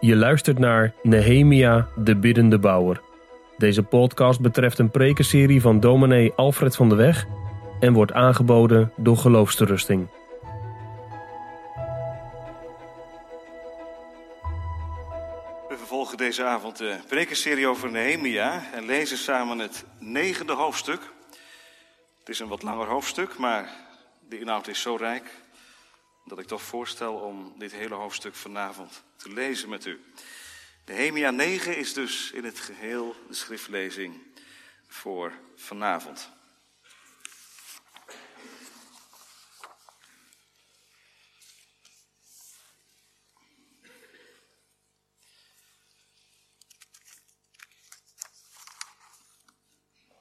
Je luistert naar Nehemia, de biddende bouwer. Deze podcast betreft een prekenserie van dominee Alfred van de Weg en wordt aangeboden door Geloofsterusting. We vervolgen deze avond de prekenserie over Nehemia en lezen samen het negende hoofdstuk. Het is een wat langer hoofdstuk, maar de inhoud is zo rijk dat ik toch voorstel om dit hele hoofdstuk vanavond te lezen met u. Nehemia 9 is dus in het geheel de schriftlezing voor vanavond.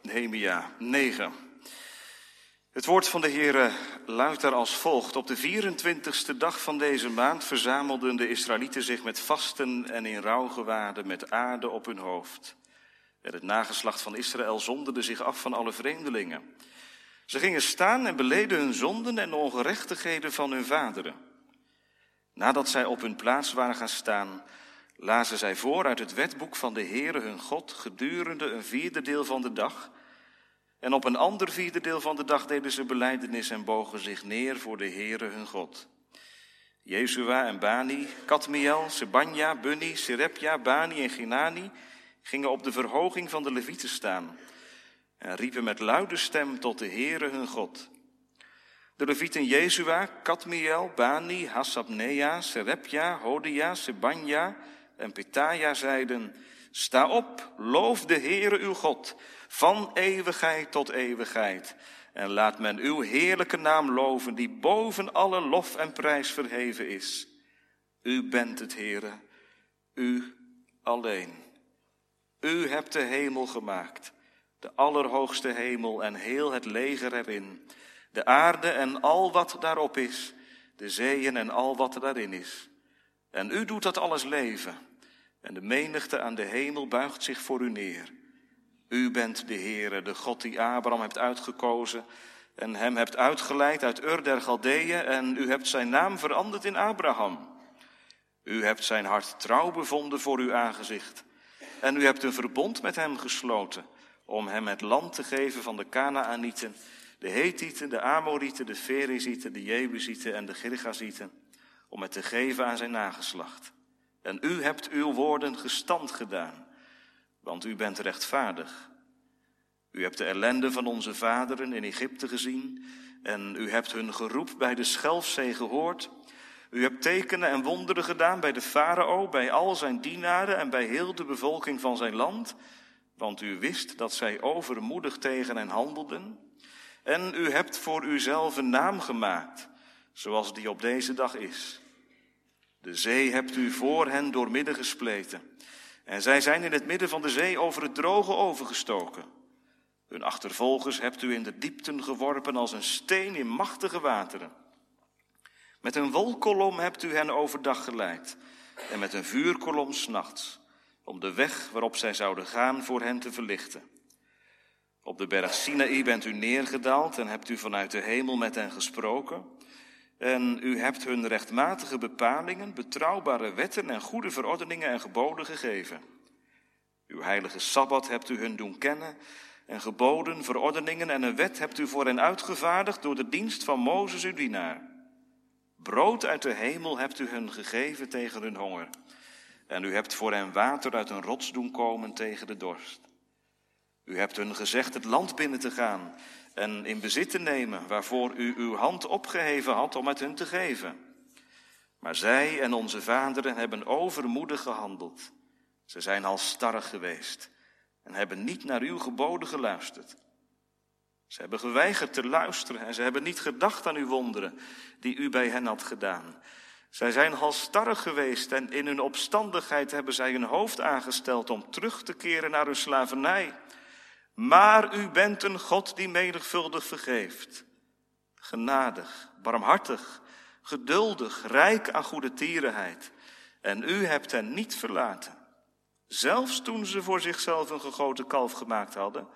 Nehemia 9. Het woord van de Heer luidt daar als volgt. Op de 24ste dag van deze maand verzamelden de Israëlieten zich met vasten en in rouwgewaden met aarde op hun hoofd. En het nageslacht van Israël zonderde zich af van alle vreemdelingen. Ze gingen staan en beleden hun zonden en de ongerechtigheden van hun vaderen. Nadat zij op hun plaats waren gaan staan, lazen zij voor uit het wetboek van de Heere hun God gedurende een vierde deel van de dag. En op een ander vierde deel van de dag deden ze beleidenis en bogen zich neer voor de Heere hun God. Jezua en Bani, Kadmiel, Sebanja, Bunni, Serepja, Bani en Ginani gingen op de verhoging van de Levieten staan en riepen met luide stem tot de Heere hun God. De Levieten Jezua, Kadmiel, Bani, Hassabnea, Serepja, Hodia, Sebanja en Petaja zeiden, sta op, loof de Heere uw God, van eeuwigheid tot eeuwigheid. En laat men uw heerlijke naam loven, die boven alle lof en prijs verheven is. U bent het Heere, u alleen. U hebt de hemel gemaakt, de allerhoogste hemel en heel het leger erin, de aarde en al wat daarop is, de zeeën en al wat daarin is. En u doet dat alles leven, en de menigte aan de hemel buigt zich voor u neer. U bent de Heere, de God die Abraham hebt uitgekozen en hem hebt uitgeleid uit Ur der Galdeeën en u hebt zijn naam veranderd in Abraham. U hebt zijn hart trouw bevonden voor uw aangezicht en u hebt een verbond met hem gesloten om hem het land te geven van de Canaanieten, de Hethieten, de Amorieten, de Ferezieten, de Jebusieten en de Girgazieten, om het te geven aan zijn nageslacht. En u hebt uw woorden gestand gedaan want u bent rechtvaardig. U hebt de ellende van onze vaderen in Egypte gezien en u hebt hun geroep bij de Schelfzee gehoord. U hebt tekenen en wonderen gedaan bij de farao, bij al zijn dienaren en bij heel de bevolking van zijn land, want u wist dat zij overmoedig tegen hen handelden. En u hebt voor uzelf een naam gemaakt, zoals die op deze dag is. De zee hebt u voor hen doormidden gespleten. En zij zijn in het midden van de zee over het droge overgestoken. Hun achtervolgers hebt u in de diepten geworpen als een steen in machtige wateren. Met een wolkolom hebt u hen overdag geleid en met een vuurkolom s'nachts, om de weg waarop zij zouden gaan voor hen te verlichten. Op de berg Sinaï bent u neergedaald en hebt u vanuit de hemel met hen gesproken. En u hebt hun rechtmatige bepalingen, betrouwbare wetten en goede verordeningen en geboden gegeven. Uw heilige sabbat hebt u hun doen kennen en geboden, verordeningen en een wet hebt u voor hen uitgevaardigd door de dienst van Mozes uw dienaar. Brood uit de hemel hebt u hun gegeven tegen hun honger. En u hebt voor hen water uit een rots doen komen tegen de dorst. U hebt hun gezegd het land binnen te gaan en in bezit te nemen waarvoor u uw hand opgeheven had om het hun te geven. Maar zij en onze vaderen hebben overmoedig gehandeld. Ze zijn halstarrig geweest en hebben niet naar uw geboden geluisterd. Ze hebben geweigerd te luisteren en ze hebben niet gedacht aan uw wonderen die u bij hen had gedaan. Zij zijn halstarrig geweest en in hun opstandigheid hebben zij hun hoofd aangesteld om terug te keren naar hun slavernij. Maar u bent een God die menigvuldig vergeeft. Genadig, barmhartig, geduldig, rijk aan goede tierenheid. En u hebt hen niet verlaten. Zelfs toen ze voor zichzelf een gegoten kalf gemaakt hadden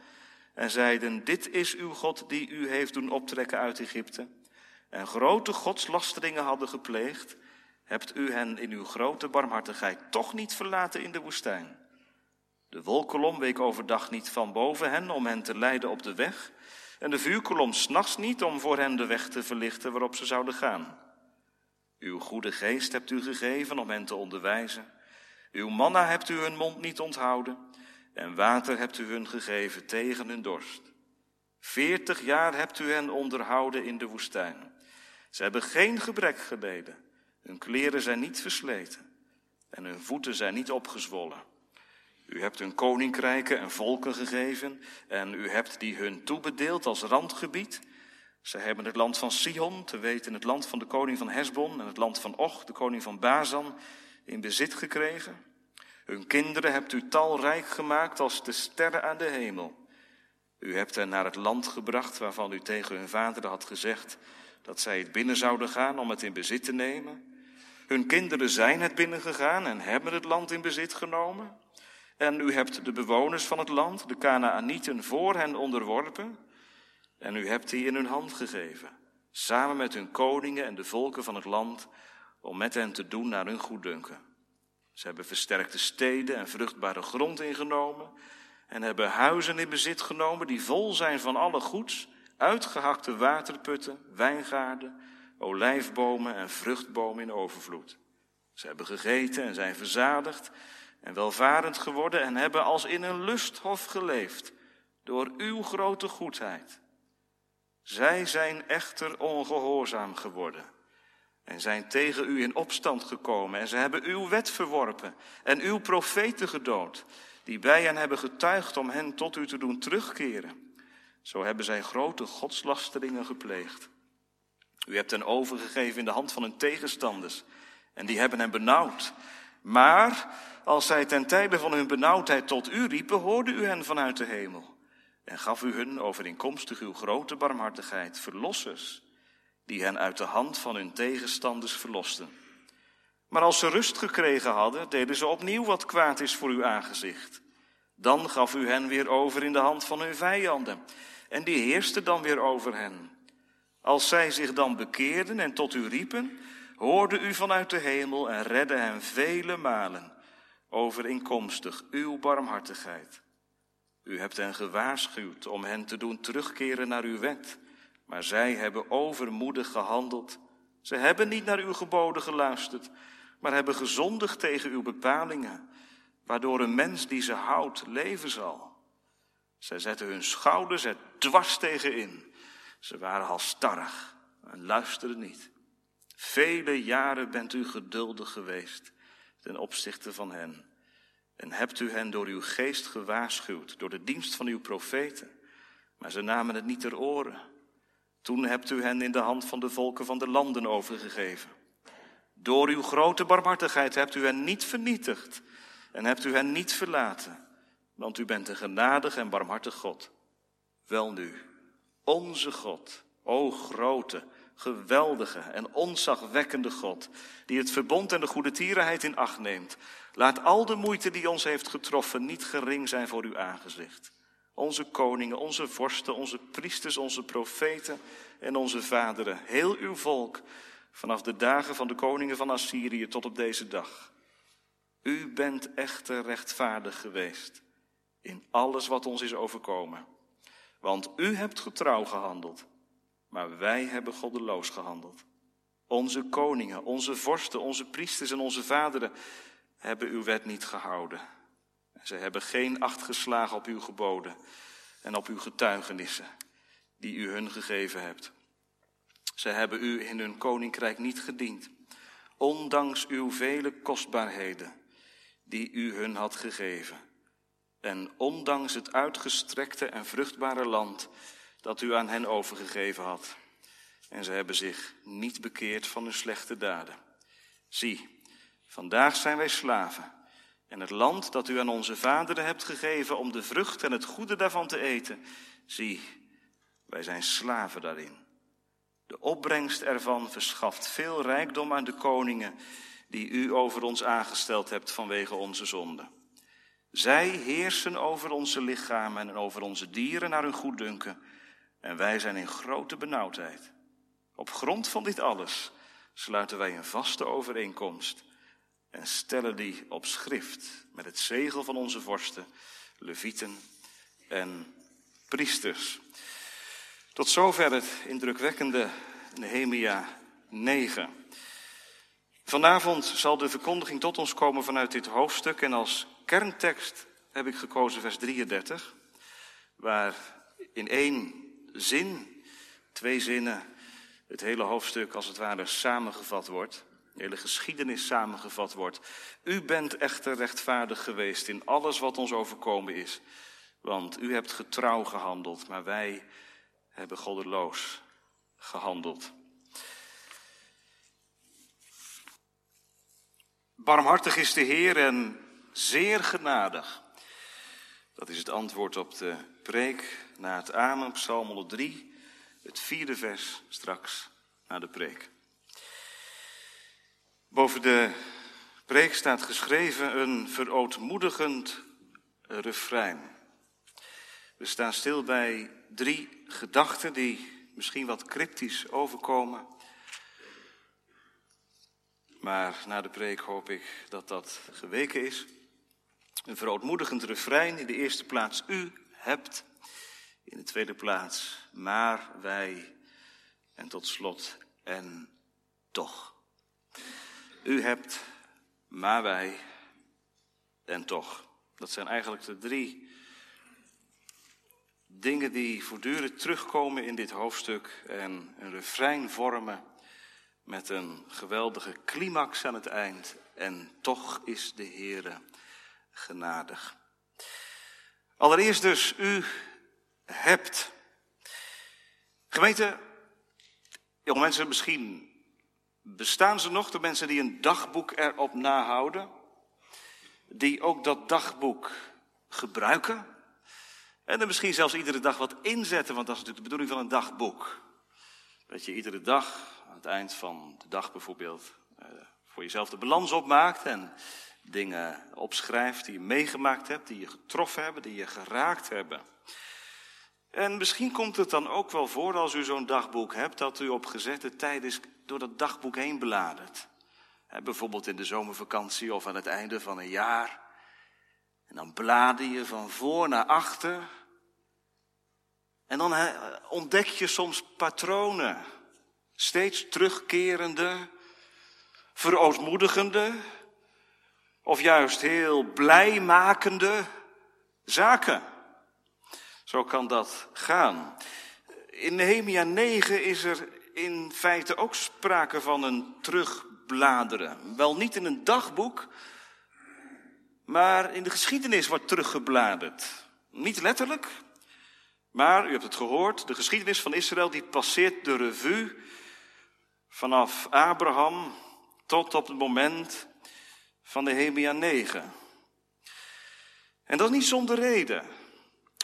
en zeiden, dit is uw God die u heeft doen optrekken uit Egypte. En grote godslasteringen hadden gepleegd hebt u hen in uw grote barmhartigheid toch niet verlaten in de woestijn. De wolkolom week overdag niet van boven hen om hen te leiden op de weg, en de vuurkolom s'nachts niet om voor hen de weg te verlichten waarop ze zouden gaan. Uw goede geest hebt u gegeven om hen te onderwijzen. Uw manna hebt u hun mond niet onthouden, en water hebt u hun gegeven tegen hun dorst. Veertig jaar hebt u hen onderhouden in de woestijn. Ze hebben geen gebrek geleden. Hun kleren zijn niet versleten en hun voeten zijn niet opgezwollen. U hebt hun koninkrijken en volken gegeven en u hebt die hun toebedeeld als randgebied. Ze hebben het land van Sion, te weten het land van de koning van Hesbon en het land van Och, de koning van Bazan, in bezit gekregen. Hun kinderen hebt u talrijk gemaakt als de sterren aan de hemel. U hebt hen naar het land gebracht waarvan u tegen hun vader had gezegd dat zij het binnen zouden gaan om het in bezit te nemen. Hun kinderen zijn het binnengegaan en hebben het land in bezit genomen. En u hebt de bewoners van het land, de Kanaanieten, voor hen onderworpen. En u hebt die in hun hand gegeven, samen met hun koningen en de volken van het land, om met hen te doen naar hun goeddunken. Ze hebben versterkte steden en vruchtbare grond ingenomen en hebben huizen in bezit genomen die vol zijn van alle goeds, uitgehakte waterputten, wijngaarden, olijfbomen en vruchtbomen in overvloed. Ze hebben gegeten en zijn verzadigd en welvarend geworden en hebben als in een lusthof geleefd door uw grote goedheid. Zij zijn echter ongehoorzaam geworden en zijn tegen u in opstand gekomen en ze hebben uw wet verworpen en uw profeten gedood, die bij hen hebben getuigd om hen tot u te doen terugkeren. Zo hebben zij grote godslasteringen gepleegd. U hebt hen overgegeven in de hand van hun tegenstanders en die hebben hen benauwd. Maar als zij ten tijde van hun benauwdheid tot u riepen, hoorde u hen vanuit de hemel en gaf u hun overeenkomstig uw grote barmhartigheid verlossers, die hen uit de hand van hun tegenstanders verlosten. Maar als ze rust gekregen hadden, deden ze opnieuw wat kwaad is voor uw aangezicht. Dan gaf u hen weer over in de hand van hun vijanden, en die heerste dan weer over hen. Als zij zich dan bekeerden en tot u riepen, hoorde u vanuit de hemel en redde hen vele malen, overeenkomstig uw barmhartigheid. U hebt hen gewaarschuwd om hen te doen terugkeren naar uw wet, maar zij hebben overmoedig gehandeld. Ze hebben niet naar uw geboden geluisterd, maar hebben gezondigd tegen uw bepalingen, waardoor een mens die ze houdt leven zal. Zij zetten hun schouders er dwars tegen in. Ze waren halstarrig en luisterden niet. Vele jaren bent u geduldig geweest ten opzichte van hen. En hebt u hen door uw geest gewaarschuwd, door de dienst van uw profeten. Maar ze namen het niet ter oren. Toen hebt u hen in de hand van de volken van de landen overgegeven. Door uw grote barmhartigheid hebt u hen niet vernietigd en hebt u hen niet verlaten, want u bent een genadig en barmhartig God. Wel nu, onze God, o grote, geweldige en onzagwekkende God, die het verbond en de goede tierenheid in acht neemt, laat al de moeite die ons heeft getroffen niet gering zijn voor uw aangezicht. Onze koningen, onze vorsten, onze priesters, onze profeten en onze vaderen, heel uw volk, vanaf de dagen van de koningen van Assyrië tot op deze dag. U bent echter rechtvaardig geweest in alles wat ons is overkomen. Want u hebt getrouw gehandeld, maar wij hebben goddeloos gehandeld. Onze koningen, onze vorsten, onze priesters en onze vaderen hebben uw wet niet gehouden. Ze hebben geen acht geslagen op uw geboden en op uw getuigenissen die u hun gegeven hebt. Ze hebben u in hun koninkrijk niet gediend, ondanks uw vele kostbaarheden die u hun had gegeven. En ondanks het uitgestrekte en vruchtbare land dat u aan hen overgegeven had. En ze hebben zich niet bekeerd van hun slechte daden. Zie, vandaag zijn wij slaven. En het land dat u aan onze vaderen hebt gegeven om de vrucht en het goede daarvan te eten, zie, wij zijn slaven daarin. De opbrengst ervan verschaft veel rijkdom aan de koningen die u over ons aangesteld hebt vanwege onze zonde. Zij heersen over onze lichamen en over onze dieren naar hun goeddunken. En wij zijn in grote benauwdheid. Op grond van dit alles sluiten wij een vaste overeenkomst en stellen die op schrift met het zegel van onze vorsten, levieten en priesters. Tot zover het indrukwekkende Nehemia 9. Vanavond zal de verkondiging tot ons komen vanuit dit hoofdstuk en als kerntekst heb ik gekozen vers 33, waar in één zin, twee zinnen, het hele hoofdstuk als het ware samengevat wordt. De hele geschiedenis samengevat wordt. U bent echter rechtvaardig geweest in alles wat ons overkomen is. Want u hebt getrouw gehandeld, maar wij hebben goddeloos gehandeld. Barmhartig is de Heer en zeer genadig. Dat is het antwoord op de preek na het Amen, Psalm 103, het vierde vers straks na de preek. Boven de preek staat geschreven een verootmoedigend refrein. We staan stil bij drie gedachten die misschien wat cryptisch overkomen. Maar na de preek hoop ik dat dat geweken is. Een verootmoedigend refrein. In de eerste plaats u hebt. In de tweede plaats maar wij. En tot slot en toch. U hebt, maar wij en toch. Dat zijn eigenlijk de drie dingen die voortdurend terugkomen in dit hoofdstuk en een refrein vormen met een geweldige climax aan het eind. En toch is de Heere genadig. Allereerst dus, u hebt. Gemeente, jonge mensen, misschien bestaan ze nog, de mensen die een dagboek erop nahouden, die ook dat dagboek gebruiken. En er misschien zelfs iedere dag wat inzetten, want dat is natuurlijk de bedoeling van een dagboek. Dat je iedere dag, aan het eind van de dag bijvoorbeeld, eh, voor jezelf de balans opmaakt en dingen opschrijft die je meegemaakt hebt, die je getroffen hebben, die je geraakt hebben. En misschien komt het dan ook wel voor als u zo'n dagboek hebt, dat u op gezette tijd is door dat dagboek heen bladert. Bijvoorbeeld in de zomervakantie of aan het einde van een jaar. En dan blader je van voor naar achter. En dan ontdek je soms patronen. Steeds terugkerende, verootmoedigende, of juist heel blijmakende zaken. Zo kan dat gaan. In Nehemia 9 is er in feite ook sprake van een terugbladeren. Wel niet in een dagboek, maar in de geschiedenis wordt teruggebladerd. Niet letterlijk, maar u hebt het gehoord, de geschiedenis van Israël die passeert de revue vanaf Abraham tot op het moment van Nehemia 9. En dat is niet zonder reden.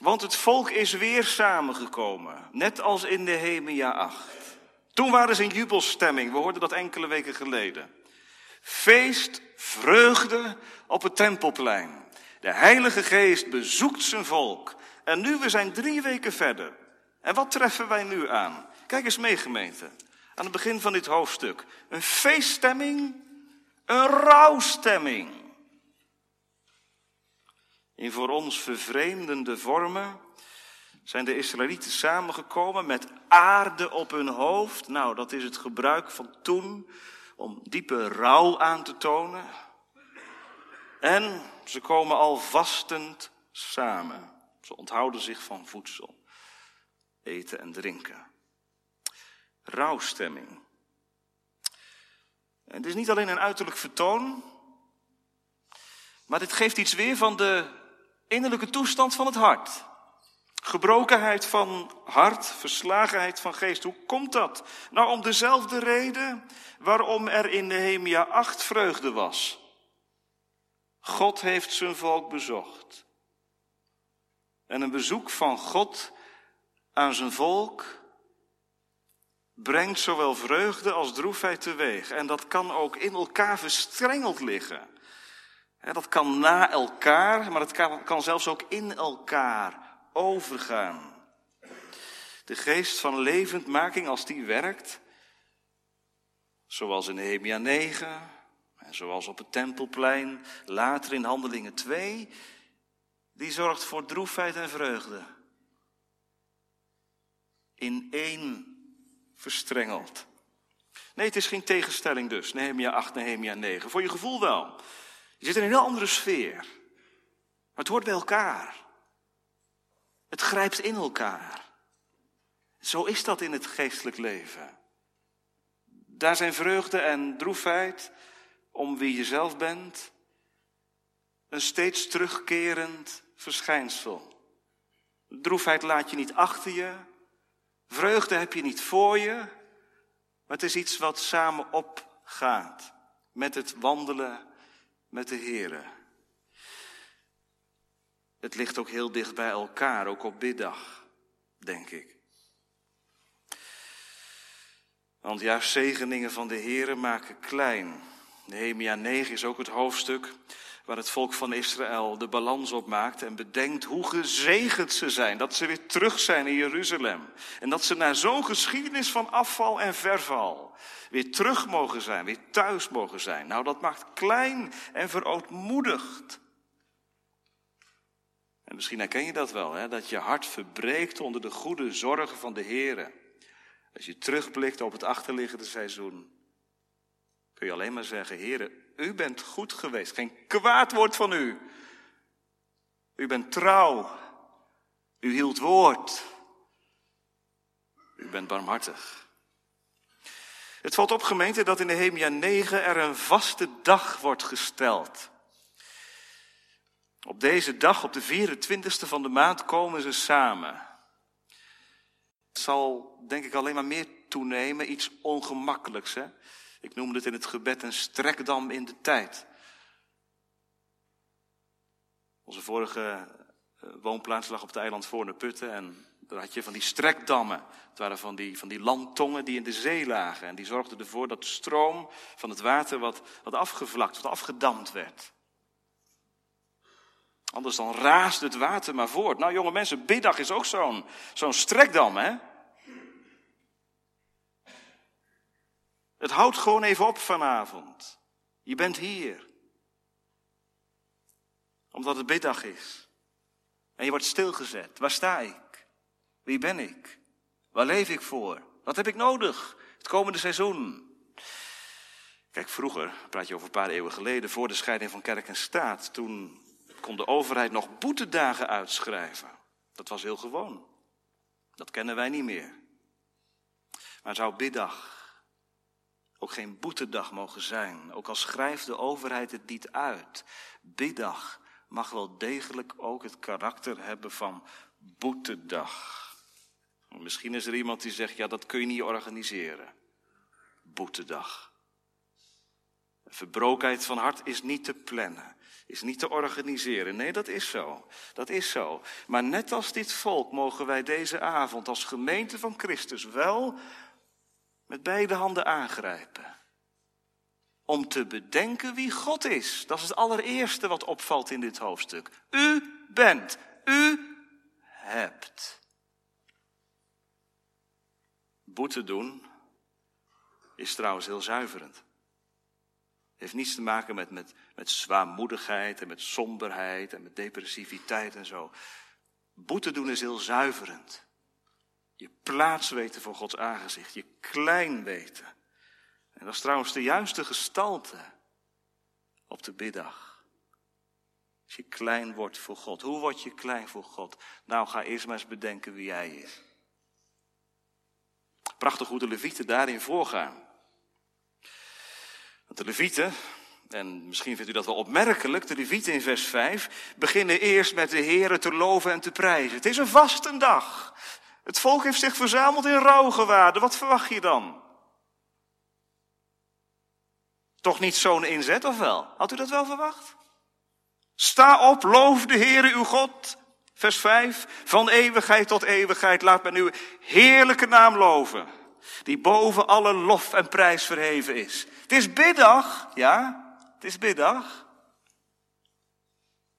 Want het volk is weer samengekomen, net als in Nehemia 8. Toen waren ze in jubelstemming, we hoorden dat enkele weken geleden. Feest, vreugde op het tempelplein. De Heilige Geest bezoekt zijn volk. En nu, we zijn drie weken verder. En wat treffen wij nu aan? Kijk eens mee, gemeente. Aan het begin van dit hoofdstuk. Een feeststemming, een rouwstemming. In voor ons vervreemdende vormen zijn de Israëlieten samengekomen met aarde op hun hoofd. Nou, dat is het gebruik van toen om diepe rouw aan te tonen. En ze komen al vastend samen. Ze onthouden zich van voedsel, eten en drinken. Rouwstemming. Het is niet alleen een uiterlijk vertoon, maar dit geeft iets weer van de innerlijke toestand van het hart. Gebrokenheid van hart, verslagenheid van geest. Hoe komt dat? Nou, om dezelfde reden waarom er in Nehemia 8 vreugde was. God heeft zijn volk bezocht. En een bezoek van God aan zijn volk brengt zowel vreugde als droefheid teweeg. En dat kan ook in elkaar verstrengeld liggen. Dat kan na elkaar, maar het kan, zelfs ook in elkaar overgaan. De geest van levendmaking, als die werkt, Zoals in Nehemia 9 en zoals op het Tempelplein, later in Handelingen 2, die zorgt voor droefheid en vreugde. In één verstrengeld. Nee, het is geen tegenstelling dus, Nehemia 8, Nehemia 9. Voor je gevoel wel. Je zit in een heel andere sfeer. Maar het hoort bij elkaar. Het grijpt in elkaar. Zo is dat in het geestelijk leven. Daar zijn vreugde en droefheid om wie je zelf bent. Een steeds terugkerend verschijnsel. Droefheid laat je niet achter je. Vreugde heb je niet voor je. Maar het is iets wat samen opgaat met het wandelen met de Here. Het ligt ook heel dicht bij elkaar, ook op biddag, denk ik. Want juist zegeningen van de Here maken klein. Nehemia 9 is ook het hoofdstuk waar het volk van Israël de balans op maakt en bedenkt hoe gezegend ze zijn. Dat ze weer terug zijn in Jeruzalem. En dat ze na zo'n geschiedenis van afval en verval weer terug mogen zijn, weer thuis mogen zijn. Nou, dat maakt klein en verootmoedigd. En misschien herken je dat wel, hè? dat je hart verbreekt onder de goede zorgen van de Heer. Als je terugblikt op het achterliggende seizoen, kun je alleen maar zeggen, Heer, u bent goed geweest. Geen kwaad woord van u. U bent trouw. U hield woord. U bent barmhartig. Het valt op gemeente dat in de Hemia 9 er een vaste dag wordt gesteld. Op deze dag, op de 24ste van de maand, komen ze samen. Het zal denk ik alleen maar meer toenemen, iets ongemakkelijks. Hè? Ik noemde het in het gebed een strekdam in de tijd. Onze vorige eh, woonplaats lag op het eiland Voorne Putten en daar had je van die strekdammen. Het waren van die, van die landtongen die in de zee lagen. En die zorgden ervoor dat de stroom van het water wat, wat afgevlakt, wat afgedamd werd. Anders dan raasde het water maar voort. Nou jonge mensen, biddag is ook zo'n zo'n strekdam hè. Het houdt gewoon even op vanavond. Je bent hier. Omdat het biddag is. En je wordt stilgezet. Waar sta ik? Wie ben ik? Waar leef ik voor? Wat heb ik nodig? Het komende seizoen. Kijk, vroeger, praat je over een paar eeuwen geleden, voor de scheiding van kerk en staat, toen kon de overheid nog boetedagen uitschrijven. Dat was heel gewoon. Dat kennen wij niet meer. Maar zou biddag ook geen boetedag mogen zijn, ook al schrijft de overheid het niet uit. Biddag mag wel degelijk ook het karakter hebben van boetedag. Misschien is er iemand die zegt, ja dat kun je niet organiseren. Boetedag. Verbrokenheid van hart is niet te plannen, is niet te organiseren. Nee, dat is zo. Dat is zo. Maar net als dit volk mogen wij deze avond als gemeente van Christus wel met beide handen aangrijpen. Om te bedenken wie God is. Dat is het allereerste wat opvalt in dit hoofdstuk. U bent, u hebt. Boete doen is trouwens heel zuiverend. Heeft niets te maken met, met, met zwaarmoedigheid en met somberheid en met depressiviteit en zo. Boete doen is heel zuiverend. Je plaats weten voor Gods aangezicht. Je klein weten. En dat is trouwens de juiste gestalte op de biddag. Als je klein wordt voor God. Hoe word je klein voor God? Nou, ga eerst maar eens bedenken wie Hij is. Prachtig hoe de levieten daarin voorgaan. Want de levieten, en misschien vindt u dat wel opmerkelijk, de levieten in vers 5, beginnen eerst met de Here te loven en te prijzen. Het is een vastendag. Het volk heeft zich verzameld in rouwgewaarden. Wat verwacht je dan? Toch niet zo'n inzet, of wel? Had u dat wel verwacht? Sta op, loof de Heere uw God. Vers 5. Van eeuwigheid tot eeuwigheid laat men uw heerlijke naam loven. Die boven alle lof en prijs verheven is. Het is biddag, ja. Het is biddag.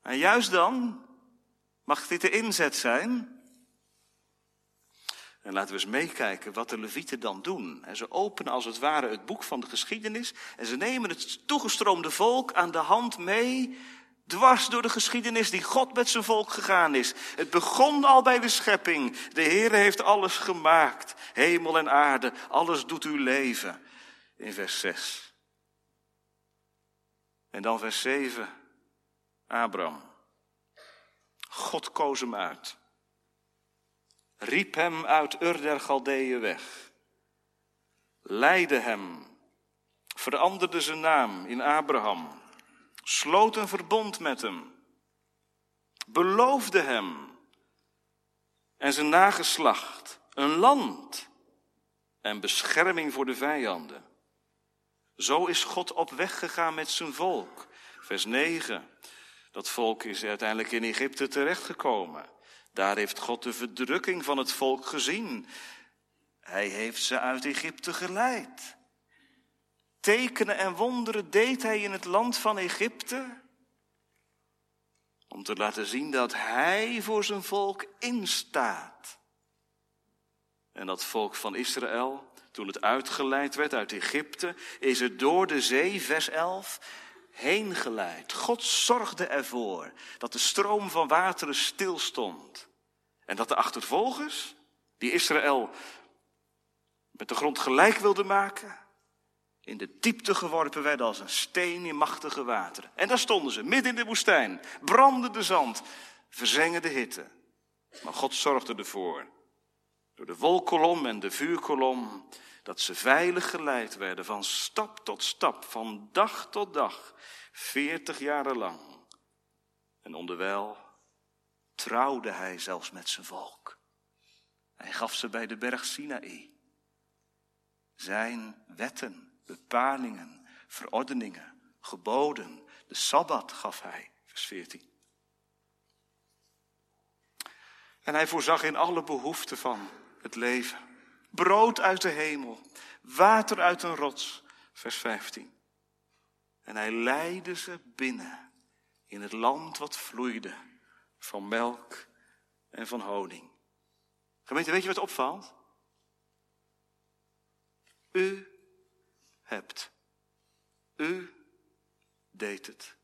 En juist dan mag dit de inzet zijn En laten we eens meekijken wat de levieten dan doen. En ze openen als het ware het boek van de geschiedenis en ze nemen het toegestroomde volk aan de hand mee, dwars door de geschiedenis die God met zijn volk gegaan is. Het begon al bij de schepping. De Heer heeft alles gemaakt, hemel en aarde, alles doet uw leven. In vers 6. En dan vers 7. Abraham. God koos hem uit riep hem uit Ur der Galdeeën weg, leidde hem, veranderde zijn naam in Abraham, sloot een verbond met hem, beloofde hem en zijn nageslacht een land en bescherming voor de vijanden. Zo is God op weg gegaan met zijn volk. Vers 9. Dat volk is uiteindelijk in Egypte terechtgekomen. Daar heeft God de verdrukking van het volk gezien. Hij heeft ze uit Egypte geleid. Tekenen en wonderen deed hij in het land van Egypte. Om te laten zien dat hij voor zijn volk instaat. En dat volk van Israël, toen het uitgeleid werd uit Egypte, is het door de zee, vers 11, heen geleid. God zorgde ervoor dat de stroom van wateren stilstond. En dat de achtervolgers, die Israël met de grond gelijk wilden maken, in de diepte geworpen werden als een steen in machtige wateren. En daar stonden ze, midden in de woestijn, brandende zand, verzengende hitte. Maar God zorgde ervoor, door de wolkolom en de vuurkolom, dat ze veilig geleid werden van stap tot stap, van dag tot dag, veertig jaren lang. En onderwijl trouwde hij zelfs met zijn volk. Hij gaf ze bij de berg Sinaï. Zijn wetten, bepalingen, verordeningen, geboden, de Sabbat gaf hij, vers 14. En hij voorzag in alle behoeften van het leven. Brood uit de hemel, water uit een rots, vers 15. En hij leidde ze binnen in het land wat vloeide van melk en van honing. Gemeente, weet je wat opvalt? U hebt. U deed het.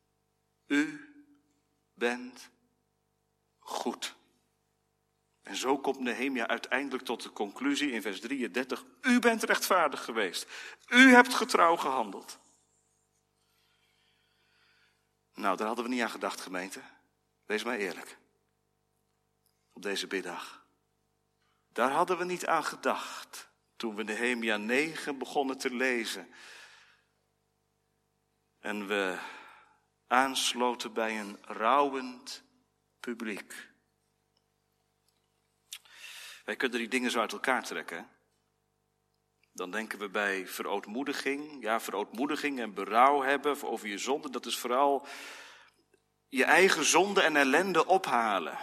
U bent goed. En zo komt Nehemia uiteindelijk tot de conclusie in vers 33. U bent rechtvaardig geweest. U hebt getrouw gehandeld. Nou, daar hadden we niet aan gedacht, gemeente. Wees maar eerlijk. Op deze biddag. Daar hadden we niet aan gedacht toen we Nehemia 9 begonnen te lezen. En we aansloten bij een rouwend publiek. Wij kunnen die dingen zo uit elkaar trekken. Dan denken we bij verootmoediging. Ja, verootmoediging en berouw hebben over je zonde. Dat is vooral je eigen zonde en ellende ophalen.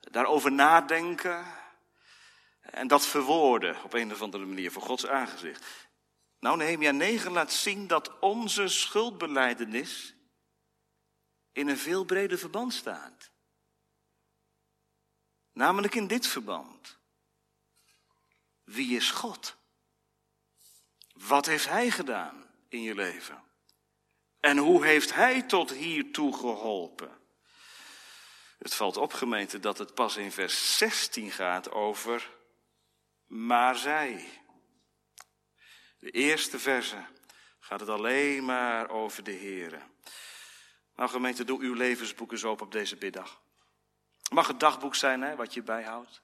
Daarover nadenken en dat verwoorden op een of andere manier voor Gods aangezicht. Nou, Nehemia 9 laat zien dat onze schuldbeleidenis in een veel breder verband staat. Namelijk in dit verband. Wie is God? Wat heeft Hij gedaan in je leven? En hoe heeft hij tot hiertoe geholpen? Het valt op, gemeente, dat het pas in vers 16 gaat over maar zij. De eerste verse gaat het alleen maar over de Here. Nou, gemeente, doe uw levensboek eens open op deze biddag. Mag het dagboek zijn, hè, wat je bijhoudt.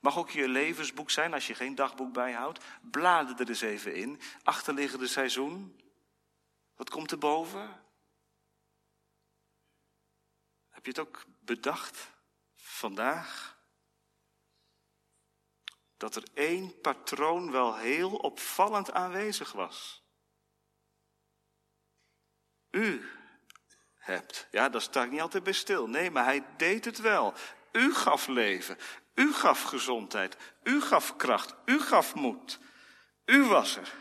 Mag ook je levensboek zijn als je geen dagboek bijhoudt. Blader er eens even in. Achterliggende seizoen. Wat komt er boven? Heb je het ook bedacht vandaag? Dat er één patroon wel heel opvallend aanwezig was. U Ja, daar sta ik niet altijd bij stil. Nee, maar hij deed het wel. U gaf leven. U gaf gezondheid. U gaf kracht. U gaf moed. U was er.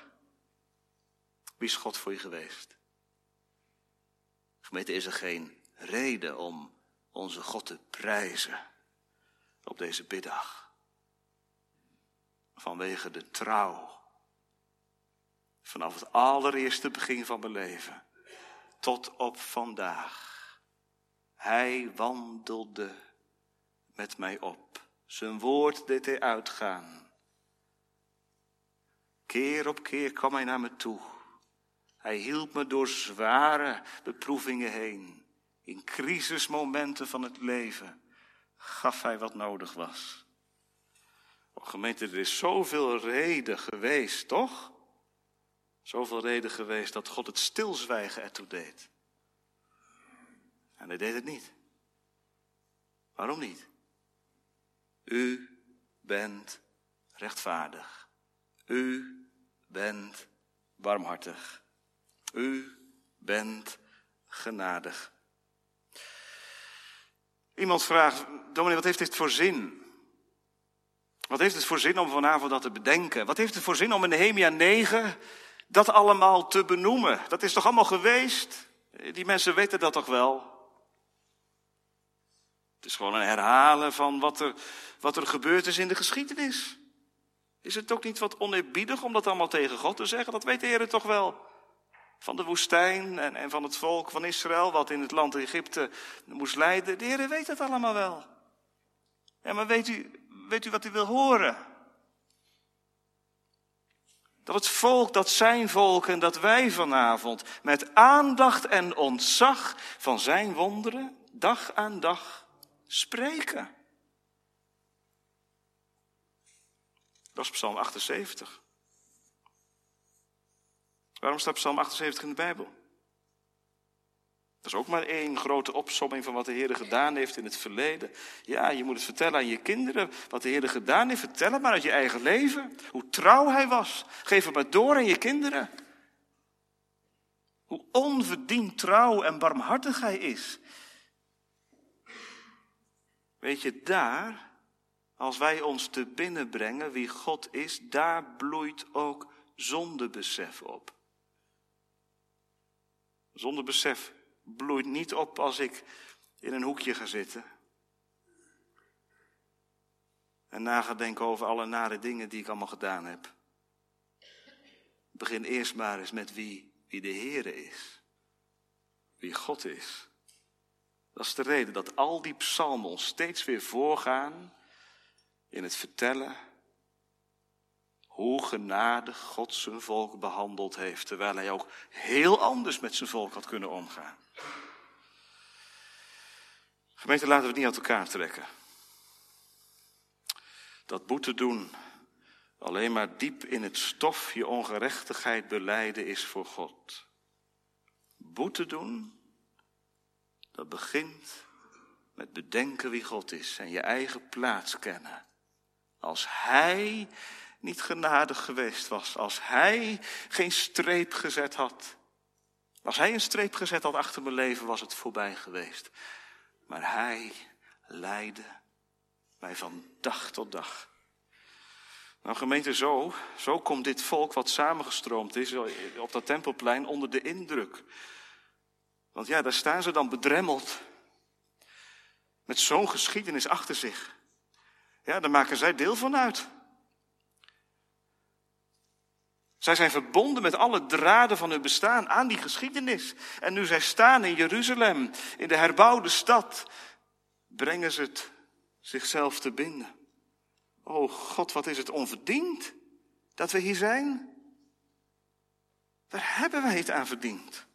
Wie is God voor je geweest? Gemeente, is er geen reden om onze God te prijzen op deze biddag. vanwege de trouw. Vanaf het allereerste begin van mijn leven tot op vandaag. Hij wandelde met mij op. Zijn woord deed hij uitgaan. Keer op keer kwam hij naar me toe. Hij hielp me door zware beproevingen heen. In crisismomenten van het leven gaf hij wat nodig was. Oh, gemeente, er is zoveel reden geweest, toch? Zoveel reden geweest dat God het stilzwijgen ertoe deed. En hij deed het niet. Waarom niet? U bent rechtvaardig. U bent barmhartig. U bent genadig. Iemand vraagt, dominee, wat heeft dit voor zin? Wat heeft het voor zin om vanavond dat te bedenken? Wat heeft het voor zin om in Nehemia 9 dat allemaal te benoemen? Dat is toch allemaal geweest? Die mensen weten dat toch wel? Het is gewoon een herhalen van wat er, wat er gebeurd is in de geschiedenis. Is het ook niet wat oneerbiedig om dat allemaal tegen God te zeggen? Dat weet de Heer toch wel. Van de woestijn en, en van het volk van Israël, wat in het land Egypte moest lijden. De Heer weet het allemaal wel. Ja, maar weet u, weet u wat u wil horen? Dat het volk, dat zijn volk en dat wij vanavond met aandacht en ontzag van zijn wonderen dag aan dag spreken. Dat is Psalm 78. Waarom staat Psalm 78 in de Bijbel? Dat is ook maar één grote opsomming van wat de Heer gedaan heeft in het verleden. Ja, je moet het vertellen aan je kinderen. Wat de Heer gedaan heeft, vertel het maar uit je eigen leven. Hoe trouw hij was. Geef het maar door aan je kinderen. Hoe onverdiend trouw en barmhartig hij is. Weet je, daar, als wij ons te binnen brengen wie God is, daar bloeit ook zondebesef op. Zondebesef bloeit niet op als ik in een hoekje ga zitten. En na ga denken over alle nare dingen die ik allemaal gedaan heb. Begin eerst maar eens met wie, wie de Heere is. Wie God is. Dat is de reden dat al die psalmen ons steeds weer voorgaan in het vertellen hoe genadig God zijn volk behandeld heeft, terwijl hij ook heel anders met zijn volk had kunnen omgaan. Gemeente, laten we het niet uit elkaar trekken. Dat boete doen, alleen maar diep in het stof je ongerechtigheid beleiden is voor God. Boete doen, dat begint met bedenken wie God is en je eigen plaats kennen. Als Hij niet genadig geweest was, als Hij geen streep gezet had, als Hij een streep gezet had achter mijn leven, was het voorbij geweest. Maar Hij leidde mij van dag tot dag. Nou gemeente, zo, zo komt dit volk wat samengestroomd is op dat tempelplein onder de indruk. Want ja, daar staan ze dan bedremmeld. Met zo'n geschiedenis achter zich. Ja, daar maken zij deel van uit. Zij zijn verbonden met alle draden van hun bestaan aan die geschiedenis. En nu zij staan in Jeruzalem, in de herbouwde stad, brengen ze het zichzelf te binden. Oh God, wat is het onverdiend dat we hier zijn? Waar hebben wij het aan verdiend?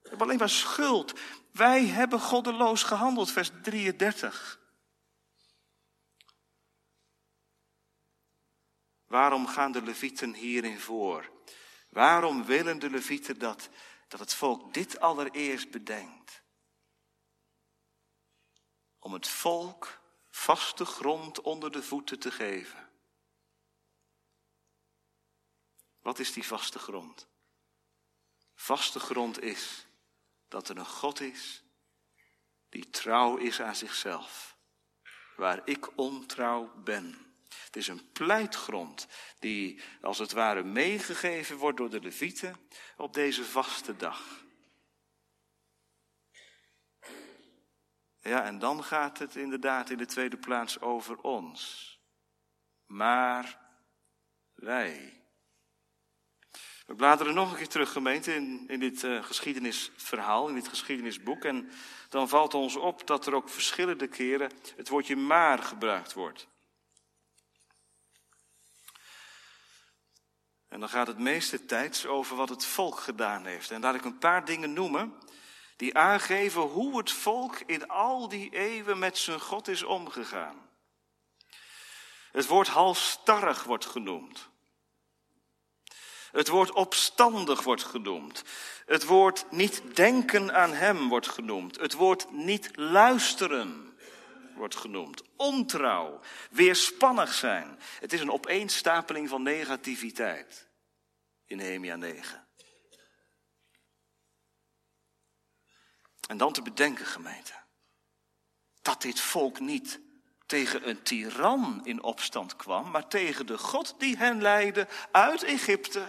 We hebben alleen maar schuld. Wij hebben goddeloos gehandeld, vers 33. Waarom gaan de levieten hierin voor? Waarom willen de levieten dat, dat het volk dit allereerst bedenkt? Om het volk vaste grond onder de voeten te geven. Wat is die vaste grond? Vaste grond is dat er een God is die trouw is aan zichzelf, waar ik ontrouw ben. Het is een pleitgrond die als het ware meegegeven wordt door de levieten op deze vaste dag. Ja, en dan gaat het inderdaad in de tweede plaats over ons. Maar wij. We bladeren nog een keer terug, gemeente, in, in dit uh, geschiedenisverhaal, in dit geschiedenisboek. En dan valt ons op dat er ook verschillende keren het woordje maar gebruikt wordt. En dan gaat het meeste tijds over wat het volk gedaan heeft. En laat ik een paar dingen noemen die aangeven hoe het volk in al die eeuwen met zijn God is omgegaan. Het woord halstarrig wordt genoemd. Het woord opstandig wordt genoemd. Het woord niet denken aan Hem wordt genoemd. Het woord niet luisteren wordt genoemd. Ontrouw, weerspannig zijn. Het is een opeenstapeling van negativiteit in Nehemia 9. En dan te bedenken, gemeente, dat dit volk niet tegen een tiran in opstand kwam, maar tegen de God die hen leidde uit Egypte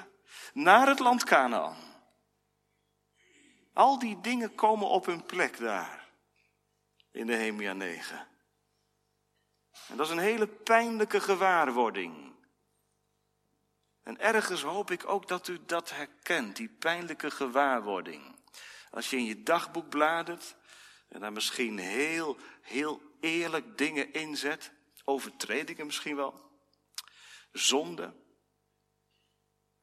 naar het land Canaan. Al die dingen komen op hun plek daar, in de Hemia 9. En dat is een hele pijnlijke gewaarwording. En ergens hoop ik ook dat u dat herkent, die pijnlijke gewaarwording. Als je in je dagboek bladert en daar misschien heel, heel eerlijk dingen inzet, overtredingen misschien wel, zonde.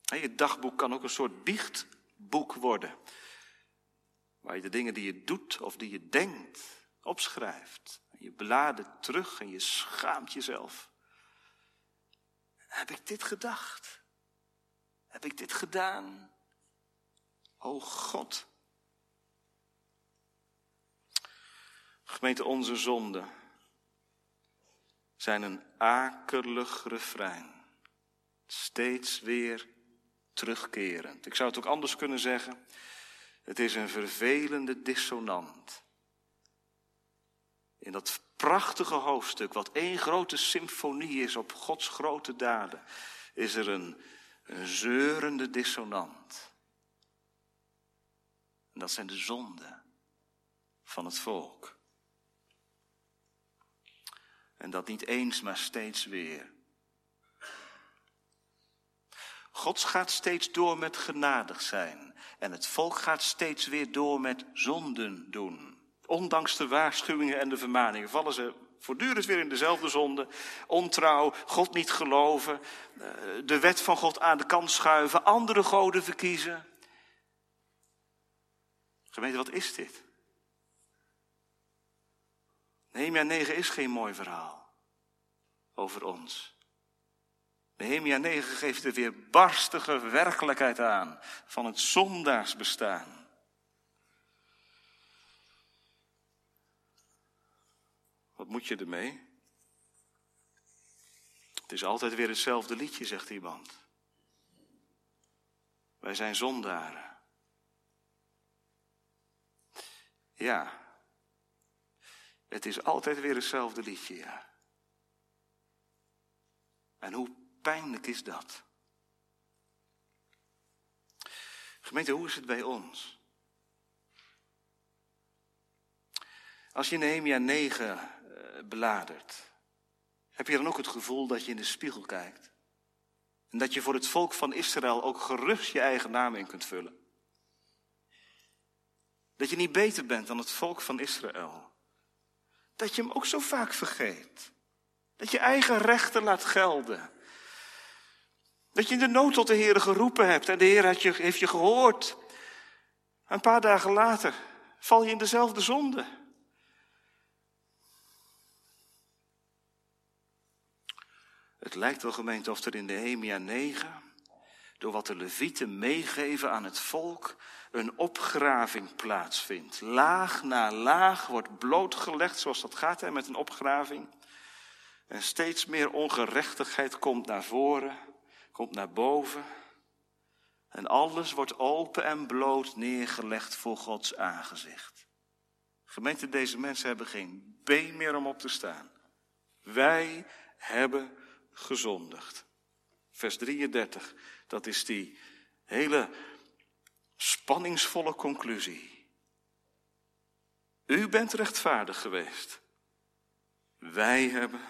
Je dagboek kan ook een soort biechtboek worden, waar je de dingen die je doet of die je denkt opschrijft. Je bladet terug en je schaamt jezelf. Heb ik dit gedacht? Heb ik dit gedaan? O God. Gemeente, onze zonden zijn een akelig refrein. Steeds weer terugkerend. Ik zou het ook anders kunnen zeggen. Het is een vervelende dissonant. In dat prachtige hoofdstuk, wat één grote symfonie is op Gods grote daden, is er een, zeurende dissonant. En dat zijn de zonden van het volk. En dat niet eens, maar steeds weer. God gaat steeds door met genadig zijn. En het volk gaat steeds weer door met zonden doen. Ondanks de waarschuwingen en de vermaningen vallen ze voortdurend weer in dezelfde zonde. Ontrouw, God niet geloven, eh, de wet van God aan de kant schuiven, andere goden verkiezen. Gemeente, wat is dit? Nehemia 9 is geen mooi verhaal over ons. Nehemia 9 geeft de weerbarstige werkelijkheid aan van het zondaarsbestaan. Wat moet je ermee? Het is altijd weer hetzelfde liedje, zegt iemand. Wij zijn zondaren. Ja, het is altijd weer hetzelfde liedje, ja. En hoe pijnlijk is dat? Gemeente, hoe is het bij ons? Als je Nehemia 9 beladert, heb je dan ook het gevoel dat je in de spiegel kijkt? En dat je voor het volk van Israël ook gerust je eigen naam in kunt vullen? Dat je niet beter bent dan het volk van Israël? Dat je hem ook zo vaak vergeet? Dat je eigen rechten laat gelden? Dat je in de nood tot de Heer geroepen hebt en de Heer heeft je gehoord. Een paar dagen later val je in dezelfde zonde. Het lijkt wel gemeente of er in Nehemia 9, door wat de levieten meegeven aan het volk, een opgraving plaatsvindt. Laag na laag wordt blootgelegd, zoals dat gaat hè, met een opgraving. En steeds meer ongerechtigheid komt naar voren, komt naar boven. En alles wordt open en bloot neergelegd voor Gods aangezicht. Gemeente, deze mensen hebben geen been meer om op te staan. Wij hebben gezondigd. Vers 33, dat is die hele spanningsvolle conclusie. U bent rechtvaardig geweest. Wij hebben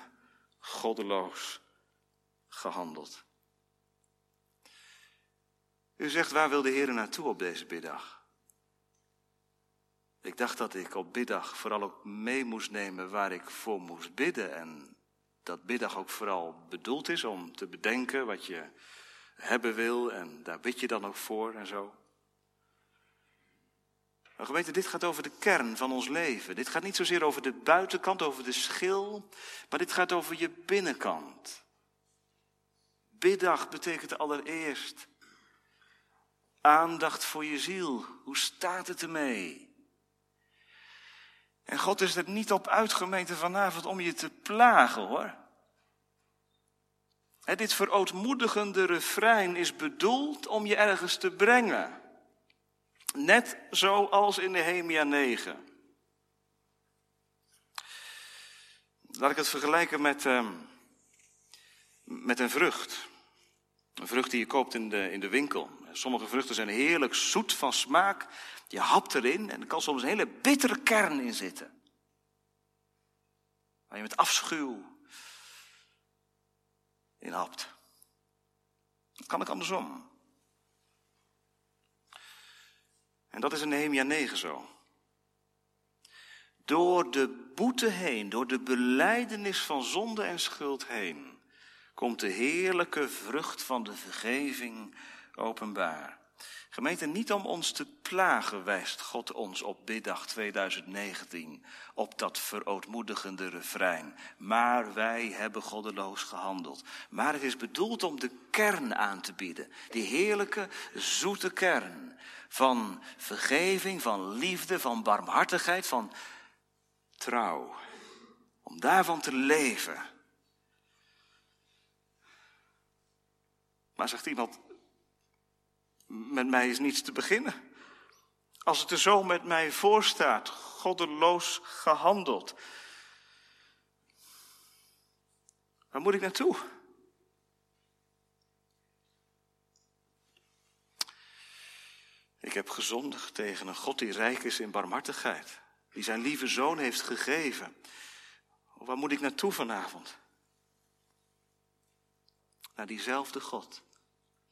goddeloos gehandeld. U zegt, waar wil de Heer naartoe op deze biddag? Ik dacht dat ik op biddag vooral ook mee moest nemen waar ik voor moest bidden. En dat biddag ook vooral bedoeld is om te bedenken wat je hebben wil. En daar bid je dan ook voor en zo. Maar gemeente, dit gaat over de kern van ons leven. Dit gaat niet zozeer over de buitenkant, over de schil, maar dit gaat over je binnenkant. Biddag betekent allereerst aandacht voor je ziel. Hoe staat het ermee? En God is er niet op uitgemeente vanavond om je te plagen hoor. dit verootmoedigende refrein is bedoeld om je ergens te brengen. Net zoals in Nehemia 9. Laat ik het vergelijken met, uh, met een vrucht. Een vrucht die je koopt in de, in de winkel. Sommige vruchten zijn heerlijk zoet van smaak. Je hapt erin en er kan soms een hele bittere kern in zitten. Waar je met afschuw in hapt. Dat kan ik andersom. En dat is in Nehemia 9 zo. Door de boete heen, door de beleidenis van zonde en schuld heen, komt de heerlijke vrucht van de vergeving openbaar. Gemeente, niet om ons te plagen wijst God ons op biddag 2019 op dat verootmoedigende refrein. Maar wij hebben goddeloos gehandeld. Maar het is bedoeld om de kern aan te bieden. Die heerlijke, zoete kern van vergeving, van liefde, van barmhartigheid, van trouw. Om daarvan te leven. Maar zegt iemand, met mij is niets te beginnen. Als het er zo met mij voorstaat, goddeloos gehandeld. Waar moet ik naartoe? Ik heb gezondigd tegen een God die rijk is in barmhartigheid, die zijn lieve zoon heeft gegeven. Waar moet ik naartoe vanavond? Naar diezelfde God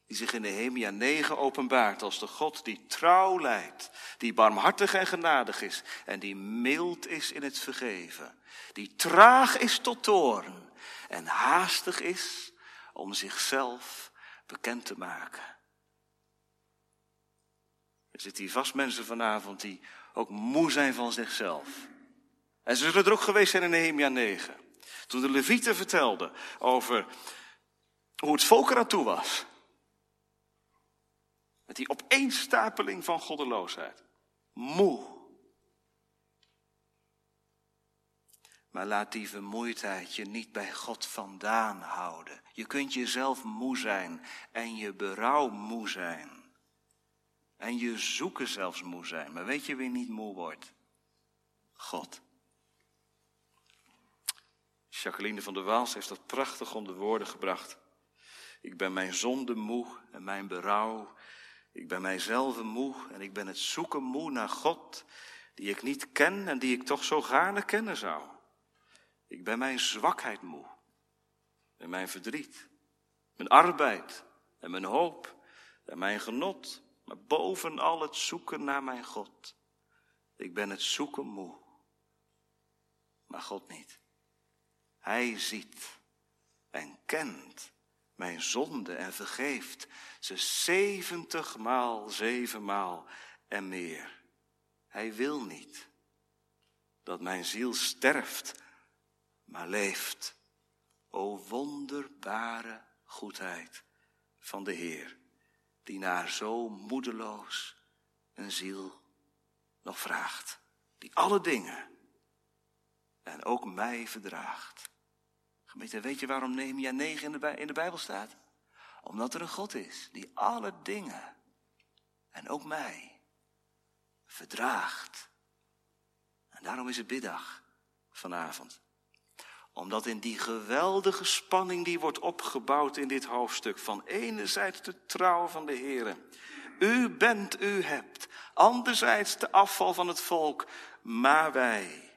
die zich in Nehemia 9 openbaart als de God die trouw leidt, die barmhartig en genadig is en die mild is in het vergeven, die traag is tot toorn en haastig is om zichzelf bekend te maken. Er zitten hier vast mensen vanavond die ook moe zijn van zichzelf. En ze zullen er ook geweest zijn in Nehemia 9. Toen de Levieten vertelden over hoe het volk eraan toe was. Met die opeenstapeling van goddeloosheid. Moe. Maar laat die vermoeidheid je niet bij God vandaan houden. Je kunt jezelf moe zijn en je berouw moe zijn. En je zoeken zelfs moe zijn. Maar weet je wie niet moe wordt? God. Jacqueline van der Waals heeft dat prachtig onder woorden gebracht. Ik ben mijn zonde moe en mijn berouw ik ben mijzelf moe en ik ben het zoeken moe naar God, die ik niet ken en die ik toch zo gaarne kennen zou. Ik ben mijn zwakheid moe en mijn verdriet, mijn arbeid en mijn hoop en mijn genot, maar bovenal het zoeken naar mijn God. Ik ben het zoeken moe, maar God niet. Hij ziet en kent mijn zonde en vergeeft ze zeventig maal, zevenmaal en meer. Hij wil niet dat mijn ziel sterft, maar leeft. O wonderbare goedheid van de Heer, die naar zo moedeloos een ziel nog vraagt, die alle dingen en ook mij verdraagt. Weet je waarom Nehemia 9 in de, in de Bijbel staat? Omdat er een God is die alle dingen en ook mij verdraagt. En daarom is het biddag vanavond. Omdat in die geweldige spanning die wordt opgebouwd in dit hoofdstuk, van enerzijds de trouw van de Heer, u bent, u hebt, anderzijds de afval van het volk, maar wij,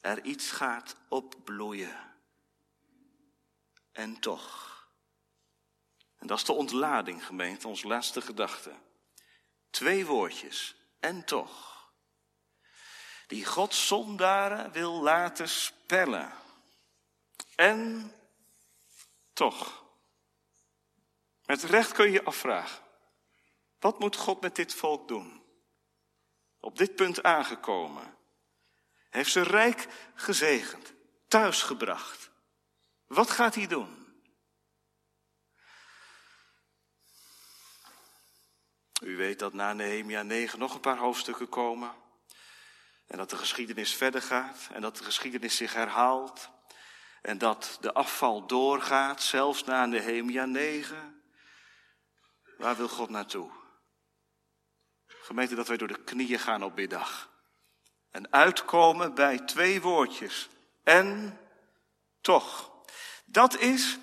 er iets gaat opbloeien. En toch, En dat is de ontlading, gemeente, ons laatste gedachte. Twee woordjes, en toch. Die God zondaren wil laten spellen. En toch. Met recht kun je je afvragen. Wat moet God met dit volk doen? Op dit punt aangekomen. Heeft ze rijk gezegend, thuisgebracht. Wat gaat hij doen? U weet dat na Nehemia 9 nog een paar hoofdstukken komen. En dat de geschiedenis verder gaat. En dat de geschiedenis zich herhaalt. En dat de afval doorgaat, zelfs na Nehemia 9. Waar wil God naartoe? Gemeente dat wij door de knieën gaan op middag. En uitkomen bij twee woordjes. En toch. Dat is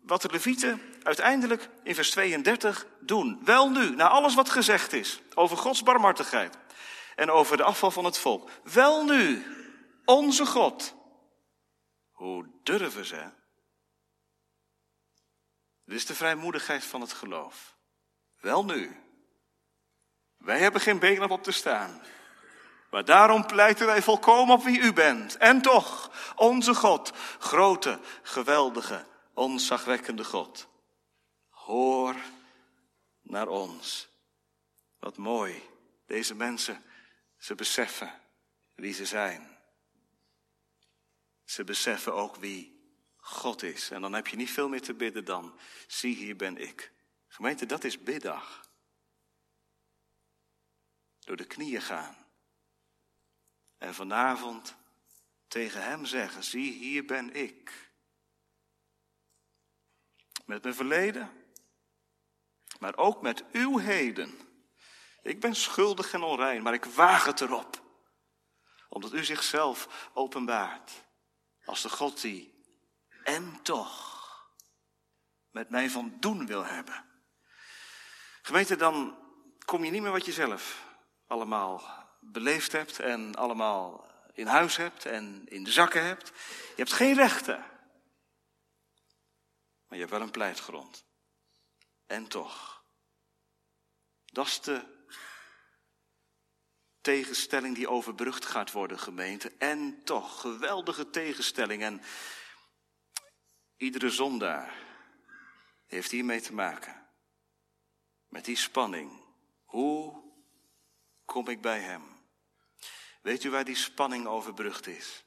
wat de Levieten uiteindelijk in vers 32 doen. Wel nu, na alles wat gezegd is over Gods barmhartigheid en over de afval van het volk. Wel nu, onze God. Hoe durven ze? Dit is de vrijmoedigheid van het geloof. Wel nu. Wij hebben geen benen op te staan. Maar daarom pleiten wij volkomen op wie u bent. En toch, onze God, grote, geweldige, onzagwekkende God. Hoor naar ons. Wat mooi. Deze mensen, ze beseffen wie ze zijn. Ze beseffen ook wie God is. En dan heb je niet veel meer te bidden dan, zie hier ben ik. Gemeente, dat is biddag. Door de knieën gaan. En vanavond tegen hem zeggen, zie hier ben ik. Met mijn verleden, maar ook met uw heden. Ik ben schuldig en onrein, maar ik waag het erop. Omdat u zichzelf openbaart als de God die en toch met mij van doen wil hebben. Gemeente, dan kom je niet meer wat je zelf allemaal beleefd hebt en allemaal in huis hebt en in de zakken hebt. Je hebt geen rechten. Maar je hebt wel een pleitgrond. En toch. Dat is de tegenstelling die overbrugd gaat worden, gemeente. En toch, geweldige tegenstelling. En iedere zondaar heeft hiermee te maken. Met die spanning. Hoe kom ik bij hem? Weet u waar die spanning overbrugd is?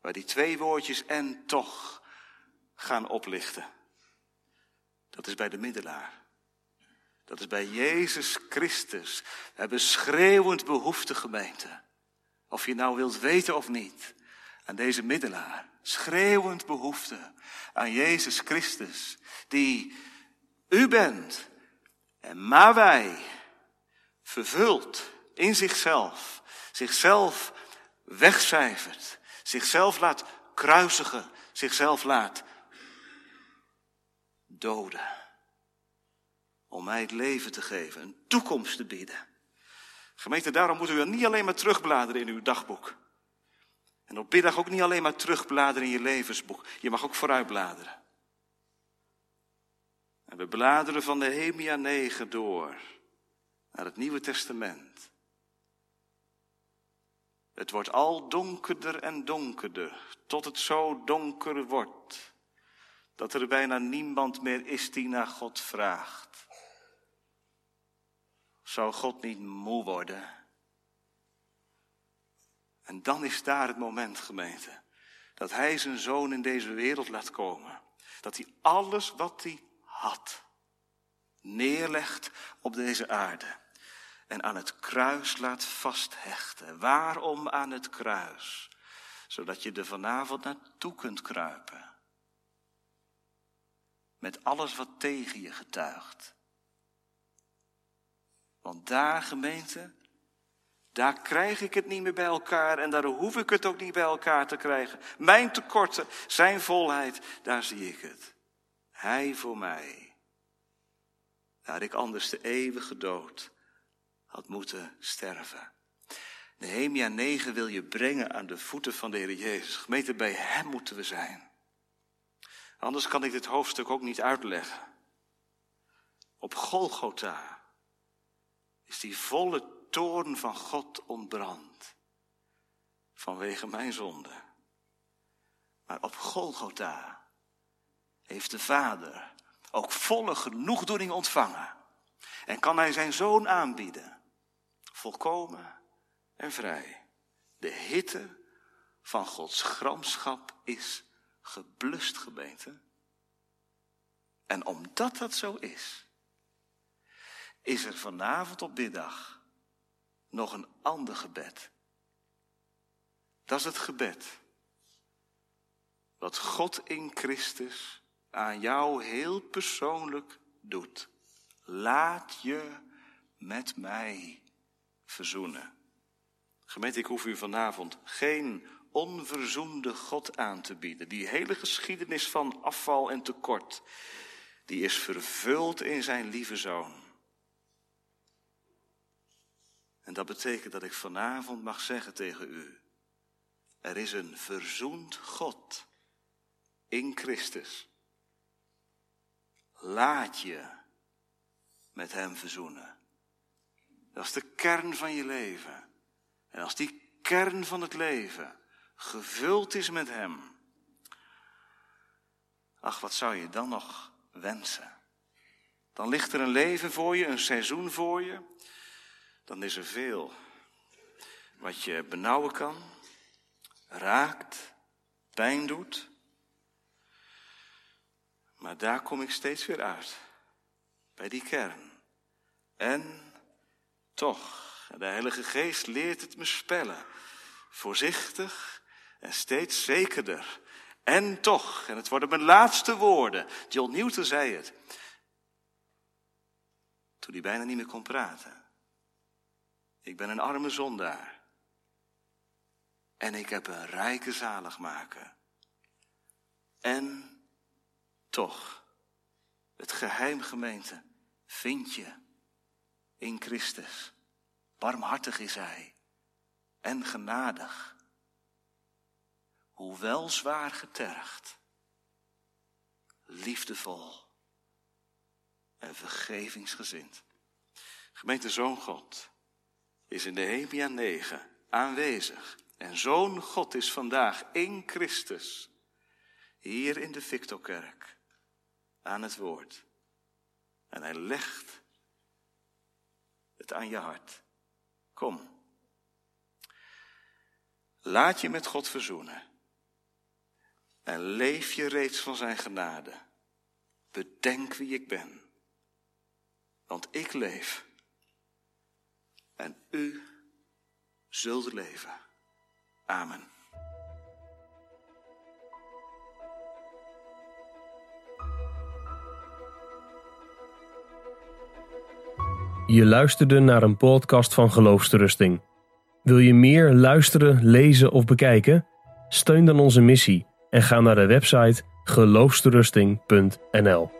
Waar die twee woordjes en toch gaan oplichten. Dat is bij de middelaar. Dat is bij Jezus Christus. We hebben schreeuwend behoefte, gemeente. Of je nou wilt weten of niet. Aan deze middelaar. Schreeuwend behoefte aan Jezus Christus. Die u bent. En maar wij. Vervuld in zichzelf. Zichzelf wegcijfert. Zichzelf laat kruisigen. Zichzelf laat doden. Om mij het leven te geven, een toekomst te bieden. Gemeente, daarom moet u niet alleen maar terugbladeren in uw dagboek. En op middag ook niet alleen maar terugbladeren in je levensboek. Je mag ook vooruitbladeren. En we bladeren van Nehemia 9 door naar het Nieuwe Testament. Het wordt al donkerder en donkerder, tot het zo donker wordt dat er bijna niemand meer is die naar God vraagt. Zou God niet moe worden? En dan is daar het moment, gemeente, dat Hij zijn zoon in deze wereld laat komen. Dat hij alles wat hij had neerlegt op deze aarde. En aan het kruis laat vasthechten. Waarom aan het kruis? Zodat je er vanavond naartoe kunt kruipen. Met alles wat tegen je getuigt. Want daar, gemeente, daar krijg ik het niet meer bij elkaar en daar hoef ik het ook niet bij elkaar te krijgen. Mijn tekorten, zijn volheid, daar zie ik het. Hij voor mij. Daar ik anders de eeuwige dood had moeten sterven. Nehemia 9 wil je brengen aan de voeten van de Heer Jezus. Gemeente, bij Hem moeten we zijn. Anders kan ik dit hoofdstuk ook niet uitleggen. Op Golgotha is die volle toorn van God ontbrand. Vanwege mijn zonde. Maar op Golgotha heeft de Vader ook volle genoegdoening ontvangen. En kan hij zijn zoon aanbieden. Volkomen en vrij. De hitte van Gods gramschap is geblust, gemeente. En omdat dat zo is, is er vanavond op middag nog een ander gebed. Dat is het gebed. Wat God in Christus aan jou heel persoonlijk doet. Laat je met mij verzoenen. Gemeente, ik hoef u vanavond geen onverzoende God aan te bieden. Die hele geschiedenis van afval en tekort, die is vervuld in zijn lieve zoon. En dat betekent dat ik vanavond mag zeggen tegen u, er is een verzoend God in Christus. Laat je met Hem verzoenen. Dat is de kern van je leven. En als die kern van het leven gevuld is met Hem, ach, wat zou je dan nog wensen? Dan ligt er een leven voor je, een seizoen voor je. Dan is er veel wat je benauwen kan, raakt, pijn doet. Maar daar kom ik steeds weer uit. Bij die kern. En toch, de Heilige Geest leert het me spellen. Voorzichtig en steeds zekerder. En toch, en het worden mijn laatste woorden. John Newton zei het. Toen hij bijna niet meer kon praten. Ik ben een arme zondaar. En ik heb een rijke zaligmaker. En toch, het geheim gemeente vind je in Christus. Barmhartig is Hij en genadig, hoewel zwaar getergd, liefdevol en vergevingsgezind. Gemeente Zoon God is in de Hebia 9 aanwezig. En Zoon God is vandaag in Christus, hier in de Victorkerk aan het woord. En hij legt het aan je hart. Kom. Laat je met God verzoenen. En leef je reeds van zijn genade. Bedenk wie ik ben. Want ik leef. En u zult leven. Amen. Je luisterde naar een podcast van Geloofsterusting. Wil je meer luisteren, lezen of bekijken? Steun dan onze missie en ga naar de website geloofsterusting.nl.